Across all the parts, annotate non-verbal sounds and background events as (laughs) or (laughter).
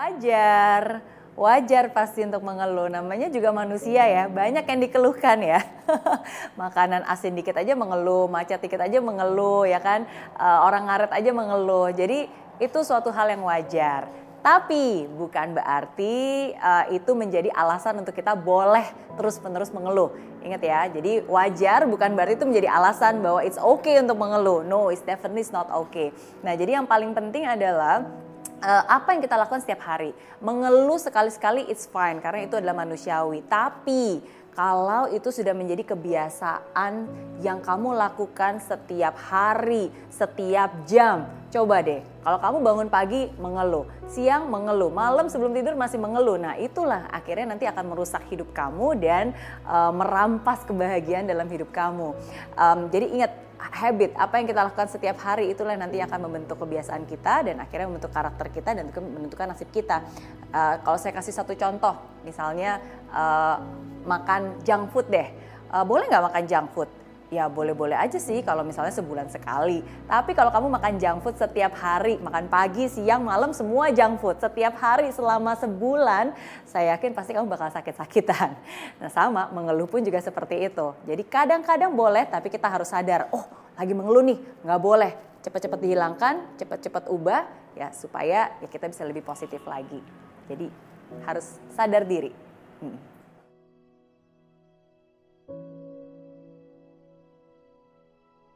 Wajar, wajar pasti untuk mengeluh. Namanya juga manusia ya, banyak yang dikeluhkan ya. (laughs) Makanan asin dikit aja mengeluh, macet dikit aja mengeluh ya kan. Uh, orang ngaret aja mengeluh. Jadi itu suatu hal yang wajar. Tapi bukan berarti uh, itu menjadi alasan untuk kita boleh terus-menerus mengeluh. Ingat ya, jadi wajar bukan berarti itu menjadi alasan bahwa it's okay untuk mengeluh. No, it's definitely not okay. Nah, jadi yang paling penting adalah uh, apa yang kita lakukan setiap hari. Mengeluh sekali-sekali it's fine karena itu adalah manusiawi. Tapi kalau itu sudah menjadi kebiasaan yang kamu lakukan setiap hari, setiap jam, coba deh. Kalau kamu bangun pagi mengeluh, siang mengeluh, malam sebelum tidur masih mengeluh. Nah, itulah akhirnya nanti akan merusak hidup kamu dan uh, merampas kebahagiaan dalam hidup kamu. Um, jadi ingat habit apa yang kita lakukan setiap hari itulah nanti akan membentuk kebiasaan kita dan akhirnya membentuk karakter kita dan menentukan nasib kita. Uh, kalau saya kasih satu contoh, misalnya uh, makan junk food deh, uh, boleh nggak makan junk food? ya boleh-boleh aja sih kalau misalnya sebulan sekali. Tapi kalau kamu makan junk food setiap hari, makan pagi, siang, malam semua junk food setiap hari selama sebulan, saya yakin pasti kamu bakal sakit-sakitan. (laughs) Nah sama, mengeluh pun juga seperti itu. Jadi kadang-kadang boleh tapi kita harus sadar, oh lagi mengeluh nih, nggak boleh. Cepat-cepat dihilangkan, cepat-cepat ubah ya supaya ya kita bisa lebih positif lagi. Jadi harus sadar diri. Hmm.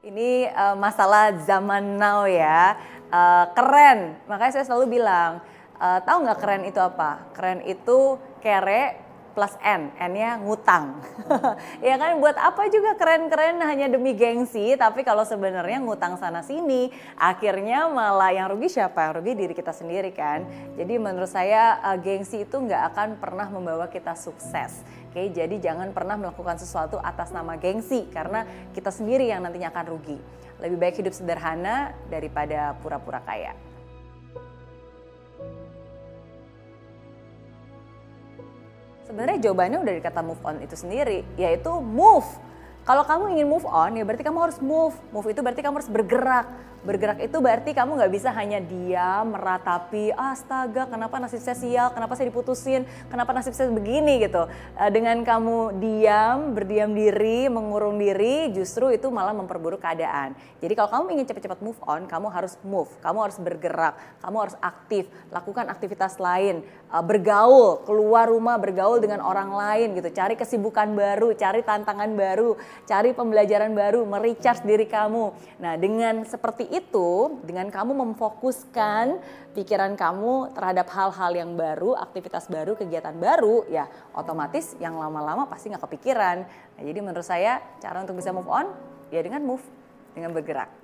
Ini uh, masalah zaman now ya, uh, keren. Makanya saya selalu bilang, uh, tahu nggak keren itu apa? Keren itu kere plus N, N-nya ngutang. (laughs) ya kan buat apa juga keren-keren hanya demi gengsi, tapi kalau sebenarnya ngutang sana sini, akhirnya malah yang rugi siapa? Yang rugi diri kita sendiri kan. Jadi menurut saya uh, gengsi itu nggak akan pernah membawa kita sukses. Oke, jadi jangan pernah melakukan sesuatu atas nama gengsi karena kita sendiri yang nantinya akan rugi. Lebih baik hidup sederhana daripada pura-pura kaya. Sebenarnya jawabannya udah di kata move on itu sendiri, yaitu move. Kalau kamu ingin move on, ya berarti kamu harus move. Move itu berarti kamu harus bergerak. Bergerak itu berarti kamu nggak bisa hanya diam, meratapi, astaga kenapa nasib saya sial, kenapa saya diputusin, kenapa nasib saya begini? gitu. Eh, dengan kamu diam, berdiam diri, mengurung diri, justru itu malah memperburuk keadaan. Jadi kalau kamu ingin cepat-cepat move on, kamu harus move, kamu harus bergerak, kamu harus aktif, lakukan aktivitas lain, eh, bergaul, keluar rumah, bergaul dengan orang lain gitu, cari kesibukan baru, cari tantangan baru, cari pembelajaran baru, merecharge diri kamu. Nah dengan seperti itu dengan kamu memfokuskan pikiran kamu terhadap hal-hal yang baru, aktivitas baru, kegiatan baru, ya otomatis yang lama-lama pasti nggak kepikiran. Nah, jadi menurut saya cara untuk bisa move on ya dengan move, dengan bergerak.